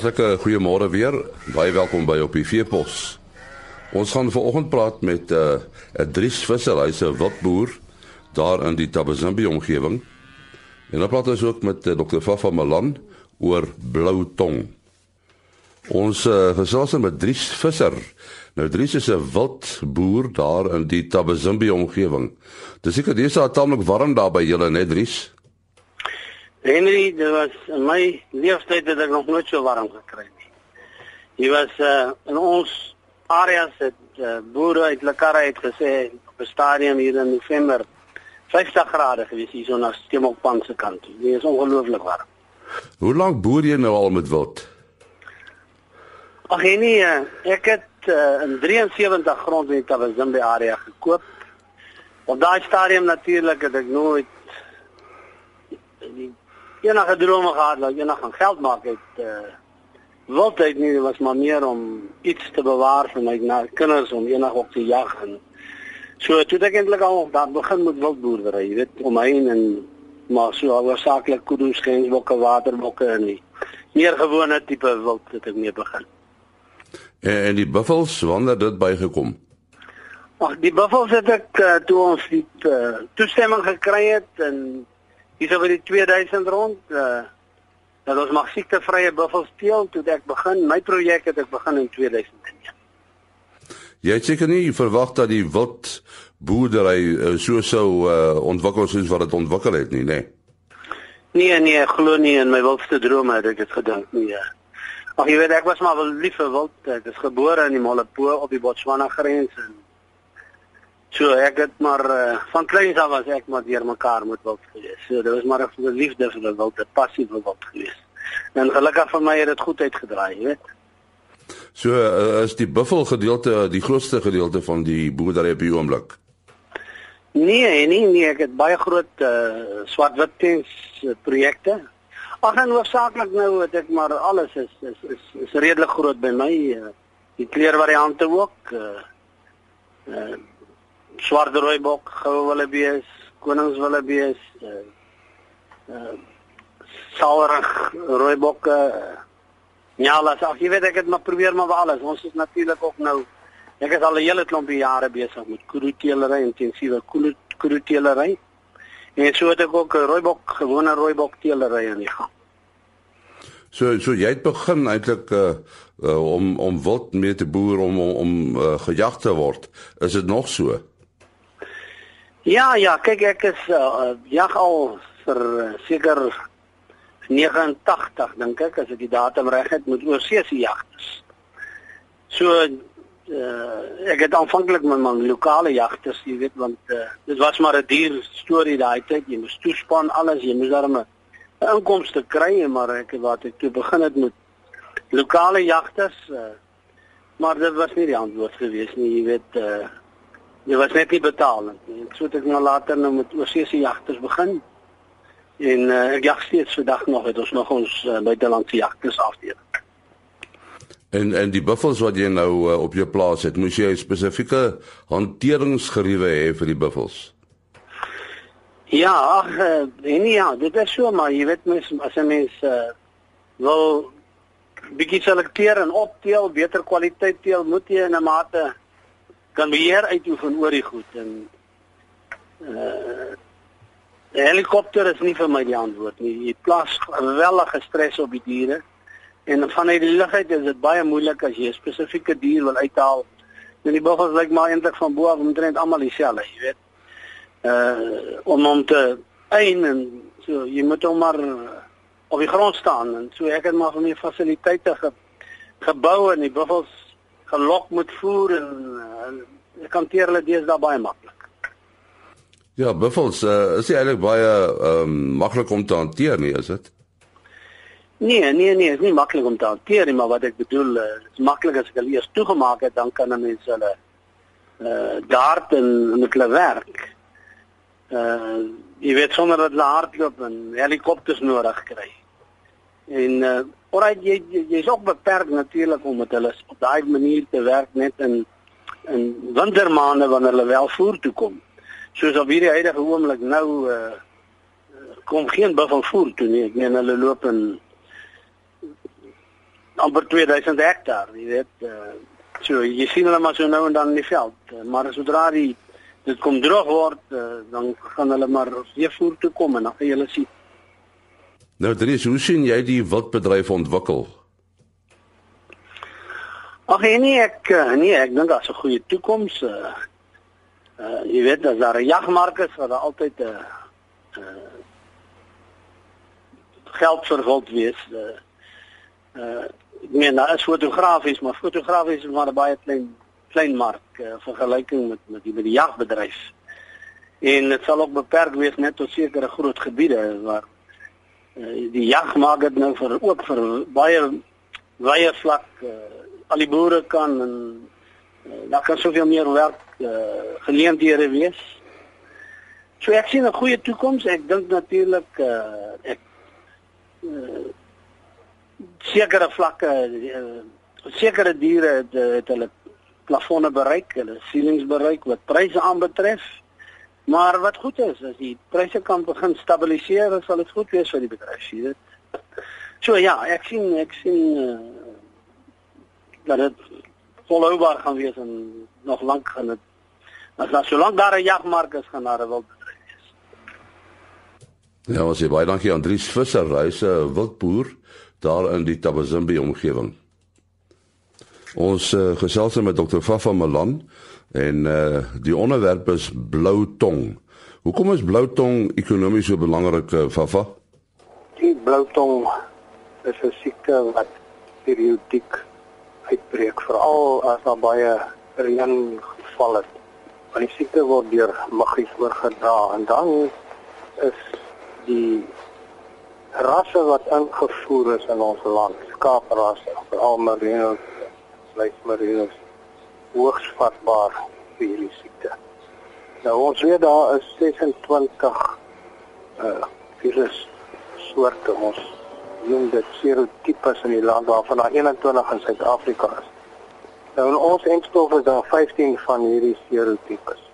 Hartlike goeiemôre weer. Baie welkom by op die Veepos. Ons gaan vanoggend praat met 'n uh, 'n Dries Visser, hy's 'n wildboer daar in die Tabazimbi omgewing. En dan praat ons ook met uh, Dr. Fafa Malan oor blou tong. Ons uh, gesels met Dries Visser. Nou Dries is 'n wildboer daar in die Tabazimbi omgewing. Dis seker dis al tamelik warm daar by julle, net Dries. Henry, dit was in my lewenstyd het ek nog nooit so warm gekry nie. Hier was uh in ons areas het uh, boere uit Lekara het gesê op 'n stadium hier in November 50 grade gewees hier so na Stemokpan se kant. Dit is ongelooflik warm. Hoe lank boer jy nou al met wild? Ag nee, ek het uh, in 73 grond in die Tabazimbi area gekoop. Op daai stadium natuurlik het ek nooit enige drome gehad dat eendag gaan geld maak het uh wildheid nie was maar meer om iets te bewaar vir my na kinders om eendag op te jag en so toe ek eintlik al daar begin met wildboerdery jy weet om my en maar so hoofsaaklik kudu's gensbokke waterbokke en nie meer gewone tipe wild het ek mee begin. En, en die buffels wanneer dit bygekom? Ag die buffels het ek uh, toe ons die uh, toestemming gekry het en Hier oor die 2000 rond uh dat ons mag siektevrye buffels teel toe ek begin my projek het ek begin in 2001. Jy het seker nie verwag dat die wild boerdery uh, so sou uh, ontwikkel soos wat dit ontwikkel het nie, nê? Nee. nee nee, glo nie in my wildste drome het ek dit gedink nie. Ja. Ag jy weet ek was maar wel lief vir wild. Ek is gebore in die Molopo op die Botswana grens en So ek het maar uh, van kleins af was ek maar deur mekaar met wild gewees. So dit was maar 'n liefde vir die wild, 'n passie vir wild gewees. En gelukkig vir my het dit goed uitgedraai, jy weet. So uh, is die buffel gedeelte die grootste gedeelte van die boerdery op die oomblik. Nee, nee, nee, ek het baie groot uh, swart-wit tens projekte. Ag en hoofsaaklik nou het ek maar alles is is is, is redelik groot by my. Uh, die kleurvariante ook. Uh, uh, swart rooibok, goue wildebees, koningswildebees, uh uh saurig rooibokke, nyala, so jy weet ek het maar probeer maar alles. Ons is natuurlik ook nou ek is al 'n hele klompie jare besig met kuruteelery, intensiewe kuruteelery. En so het ek ook rooibok, gewone rooibok teelery aan die gang. So so jy het begin eintlik uh, om om wild mee te boer om om, om uh, gejag te word. Is dit nog so? Ja, ja, kyk ek is uh, jag al vir uh, seker 89 dink ek as ek die datum reg het met oorseese jagters. So uh, ek het aanvanklik met my lokale jagters, jy weet, want uh, dit was maar 'n duur storie daai tyd. Jy moes toespan alles, jy moes daarmee 'n inkomste kry, maar ek wat ek toe begin het met lokale jagters, uh, maar dit was nie die antwoord gewees nie, jy weet uh, Jy was net nie betalend nie. So het ek nou later nou met oorsese jagters begin. En uh, ek jag steeds vandag nog het ons nog ons uh, buitelandse jagters afdeling. En en die buffels wat jy nou uh, op jou plaas het, moes jy spesifieke hanteringsgeriewe hê vir die buffels. Ja, ag, uh, nee ja, dit is so maar jy weet mens as 'n mens uh, wil bietjie selekteer en opteel, beter kwaliteit teel, moet jy in 'n mate kan beheer uitoefen oor die goed en uh die helikopter is nie vir my die antwoord nie. Jy plaas geweldige stres op die diere en vanuit die lugheid is dit baie moeilik as jy 'n spesifieke dier wil uithaal. En die buffels lyk maar eintlik van bo af omtrent almal dieselfde, jy weet. Uh om om te ein en so jy moet hom maar op die grond staan en so ek het maar van die fasiliteite ge, gebou en die buffels gelok moet voer en uh, ek hanteer hulle deesdae baie maklik. Ja, buffels uh, is eintlik baie ehm um, maklik om te hanteer nie, is dit? Nee, nee, nee, is nie maklik om te hanteer nie, maar wat ek bedoel, uh, is maklik as ek hulle eers toegemaak het, dan kan 'n mens hulle uh dart en met hulle werk. Uh jy weet sonder dat hulle hardloop en helikopters nodig kry. En uh Alright, jy jy's ook beperk natuurlik om met hulle op daai manier te werk net in in wintermaande wanneer hulle wel voer toe kom. Soos op hierdie huidige oomblik nou uh kom geen buffel voer toe nie. Ek meen hulle loop in amper 2000 hektaar, jy weet. Uh, so jy sien hulle maar so nou en dan in die veld, uh, maar sodra die dit kom droog word, uh, dan gaan hulle maar weer voer toe kom en dan gaan jy sien. Nou Dries, hoe sien jy die wildbedryf ontwikkel? Ag nee, ek nee, ek dink daar's 'n goeie toekoms. Uh, uh weet dat daar 'n jagmark is daar altyd geld vir wild wees. Uh, uh meen daar is maar fotografies is maar 'n baie klein klein mark uh, met met die met die. En dit sal ook beperk wees net tot sekere groot gebiede waar die jag maak dit nou vir ook vir baie wye vlak uh, al die boere kan en uh, daar kan soveel meer werk uh, geleenthede wees. So ek sien 'n goeie toekoms. Ek dink natuurlik uh, ek uh, sekere vlakke uh, sekere diere het, het hulle plafonne bereik, hulle ceilings bereik wat pryse aanbetref. Maar wat goed is, as die pryse kan begin stabiliseer, sal dit goed wees vir die bedryf, sien dit. So ja, ek sien ek sien uh, dat dit volhoubaar gaan wees en nog lank gaan dit as daar so lank daar 'n jagmark is gaan daar 'n wildbedryf wees. Ja, ons sê baie dankie aan Dries Visser, hy's 'n wildboer daar in die Tabazimbi omgewing. Ons uh, gesels met Dr. Fafa Malan en uh die onderwerp is blou tong. Hoekom is blou tong ekonomies so belangrik, uh, Fafa? Die blou tong is 'n siekte wat periodiek uitbreek, veral as daar baie reën geval het. Want die siekte word deur muggies oorgedra en dan is die rasse wat ingevoer is in ons land, skaaprasse, veral merino vleismarinos hoogs vatbaar vir hierdie siekte. Nou ons weet daar is 26 uh virus soorte ons noem dit serotipes in die land waarvan daar 21 in Suid-Afrika is. Nou in ons enstof is daar 15 van hierdie serotipes.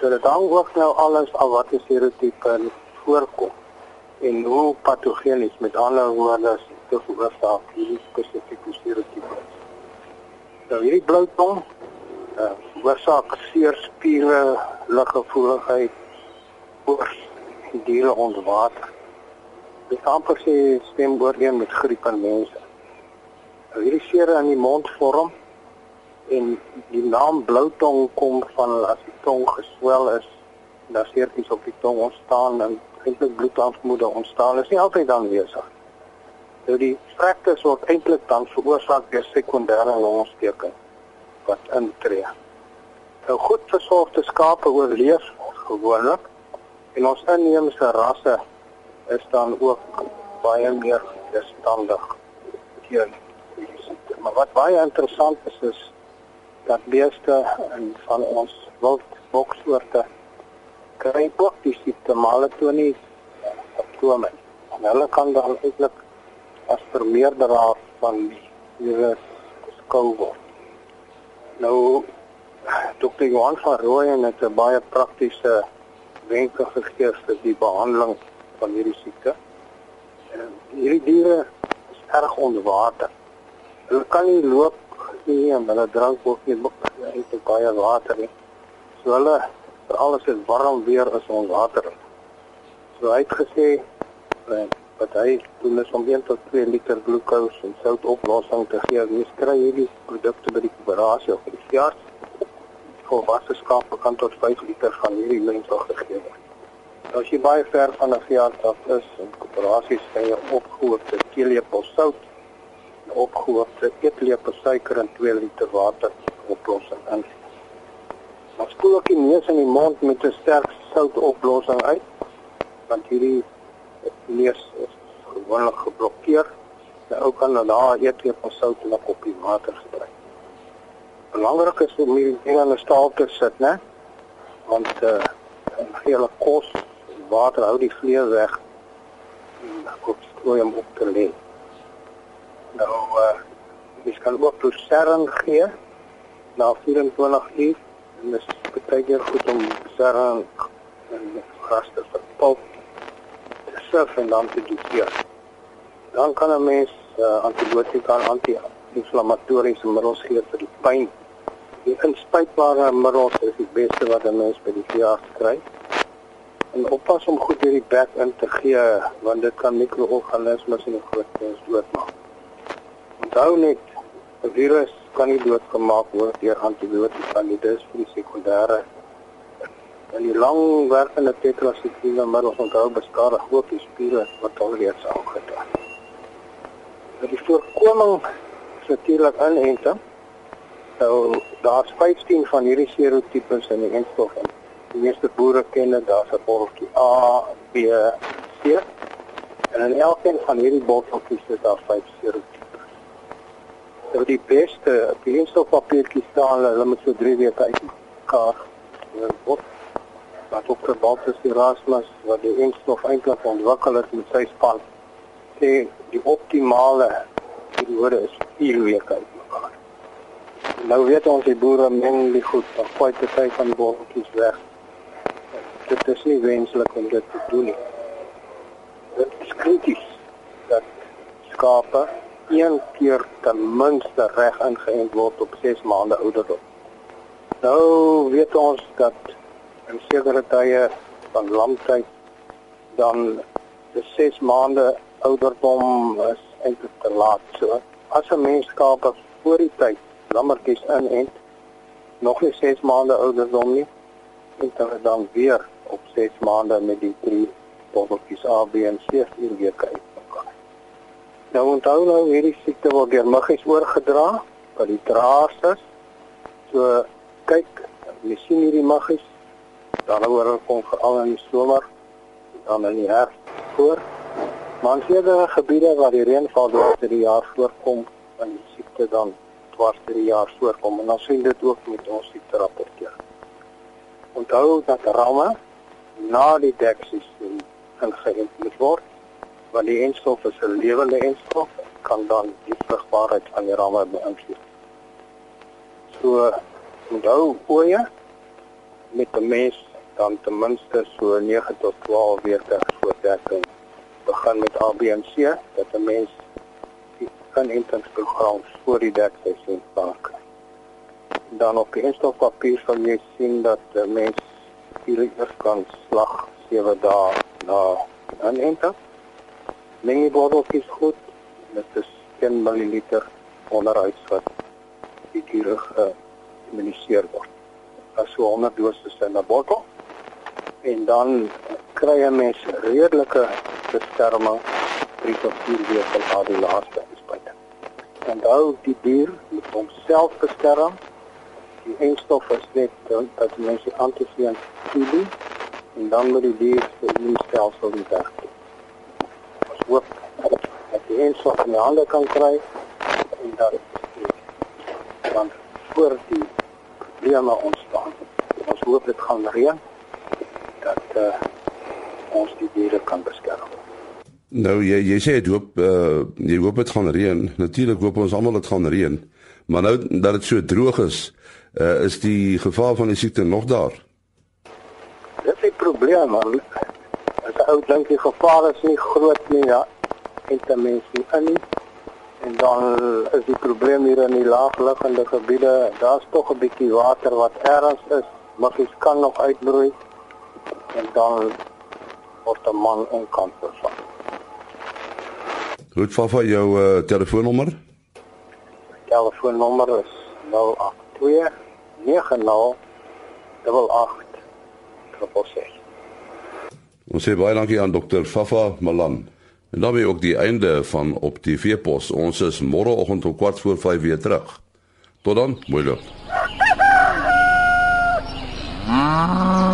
So dit hang ook nou alles af wat die serotipe voorkom en hoe patogenies met ander woorde te veroorsaak hierdie spesifieke serotipe. Nou hierdie blou tong uh oorsaak seer spiere, liggevoeligheid, oors, diere onder water. Dit amper sê stem ooreen met griep aan mense. Nou hierdie seer in die mond vorm en die naam blou tong kom van as die tong geswel is, dan seertjies op die tong ontstaan en eintlik bloedaanvoer ontstaan. Dit is nie altyd dan weesig. Nou die fraktus word eintlik dan veroorsaak deur sekondêre longontsteking wat intree. Nou goed versorgde skape oorleef gewoonlik en ons inheemse rasse is dan ook baie meer bestandig teen hierdie siekte. Maar wat baie interessant is is dat beeste en van ons wild boksoorte kry ook die siekte maar hulle toon nie simptome. Hulle kan dan eintlik as vermeerderaar van die virus geskou word. Nou Dr. Johan van Rooyen het 'n baie praktiese wenke gegee vir die behandeling van hierdie siekte. En hierdie diere is erg onder water. Hulle kan nie loop nie en hulle drink ook nie eintlik baie water nie. So hulle alles is warm weer as ons water. So hy het gesê wat hy doen is om 1 tot 2 liter glucose en soutoplossing te gee. Jy kry hierdie produkte by die koöperasie of by die veearts. Vir wasse skape kan tot 5 liter van hierdie mensel gegee word. As jy baie ver van 'n veearts af is, en koöperasies sê jy opgehoopte teelepel sout, opgehoopte eetlepel suiker en 2 liter water oplossing in. Maar spoel ook die neus en die mond met 'n sterk soutoplossing uit want hierdie neus is gewoonlik geblokkeer. Nou ou kan dan daar eetlepel sout en 'n koppie water gebruik. Belangrik is om hierdie ding aan 'n staal te sit, né? Want eh uh, hulle kos, water hou die vlees weg. Dan kom strooi om op te lê. Nou eh uh, jy kan ook lucerne gee na 24 uur. En dit is baie keer goed om lucerne en gras te verpulp surf en dan te doseer. Dan kan 'n mens uh, antibiotika en anti-inflammatoriese middels gee vir die pyn. Die inspuitbare middels is die beste wat 'n mens by die veearts kry. En oppas om goed hierdie bek in te gee want dit kan mikroorganismes in die groot mens doodmaak. Onthou net 'n virus kan nie doodgemaak word deur antibiotika nie. Dit is vir die sekondêre en die lang werkende tetrasikline middels onthou beskadig ook die spiere wat alreeds aangetref. Vir die voorkoming natuurlik inenting. Nou daar's 15 van hierdie serotipes in die enstof. Die meeste boere ken dit, daar's 'n botteltjie A, B, C. En in elkeen van hierdie botteltjies is daar 5 serotipes. Nou die beste, die enstofpapiertjies staan hulle moet so 3 weke uitmekaar word wat ook Baltus Erasmus wat die enstof eintlik ontwikkel het met sy span sê die optimale periode is 4 weke uitmekaar. Nou weet ons die boere meng die goed, dan gooi dit tyd van die botteltjies weg. Dit is nie wenslik om dit te doen nie. Dit is krities dat skape een keer ten minste reg ingeënt word op 6 maande ouderdom. Nou weet ons dat in sekere tye van lamtyd dan die 6 maande ouderdom is eintlik te laat. So as 'n mens skape voor die tyd lammetjies inent nog nie 6 maande ouderdom nie en dan weer op 6 maande met die drie botteltjies A, B en C vier weke uit. Nou onthou nou hierdie siekte word deur muggies oorgedra, wat die draers is. So kyk, jy sien hierdie muggies dan oor kom veral in die somer dan in die herfs voor. Maar in sekere gebiede waar die reënval deur die jaar voorkom, dan die siekte dan dwars deur die jaar voorkom en dan sien dit ook met ons siekte rapporteer. Onthou dat ramme na die deksisteem ingeënt moet word want die enstof is 'n lewende enstof kan dan die vrugbaarheid van die ramme beïnvloed. So onthou oeye met 'n mens dan ten minste so 9 tot 12 weke voor dekking begin met ABNC dat 'n mens die inentingsprogram voor die dekseisoen maak. Dan op die instofpapier sal jy sien dat 'n mens hierdie kan slag 7 dae na inenting. Meng die botteltjies goed met 'n 10 ml onderuit wat die diere geïmmuniseer word. As so 100 doses in 'n bottel en dan kry 'n mens redelike beskerming vir tot 4 weke na die laaste inspuiting. En hou die dier moet homself beskerm. Die enstof is net dat mens die antivien toedien en dan moet die dier se immuunstelsel nie nie. Ons hoop dat die enstof in die hande kan kry en dat dan voor die probleme ontstaan. Ons hoop dit gaan reën uh, ons die diere kan beskerm. Nou jy jy sê dit hoop uh, jy hoop dit gaan reën. Natuurlik hoop ons almal dit gaan reën. Maar nou dat dit so droog is, uh, is die gevaar van die siekte nog daar. Dit is 'n probleem man. As ou dink die gevaar is nie groot nie, ja. En dan mens nie in nie. En dan is die probleem hier in die laagliggende gebiede, daar's tog 'n bietjie water wat ergens is, maar dit kan nog uitbroei en dan word 'n man in kanker van. Goed, Fafa, jou uh, telefoonnommer? Telefoonnommer is 082 90 88 Ons sê baie dankie aan dokter Fafa Malan. En dan by ook die einde van op TV Pos. Ons is môreoggend om 4 voor 5 weer terug. Tot dan, mooi loop. Ah.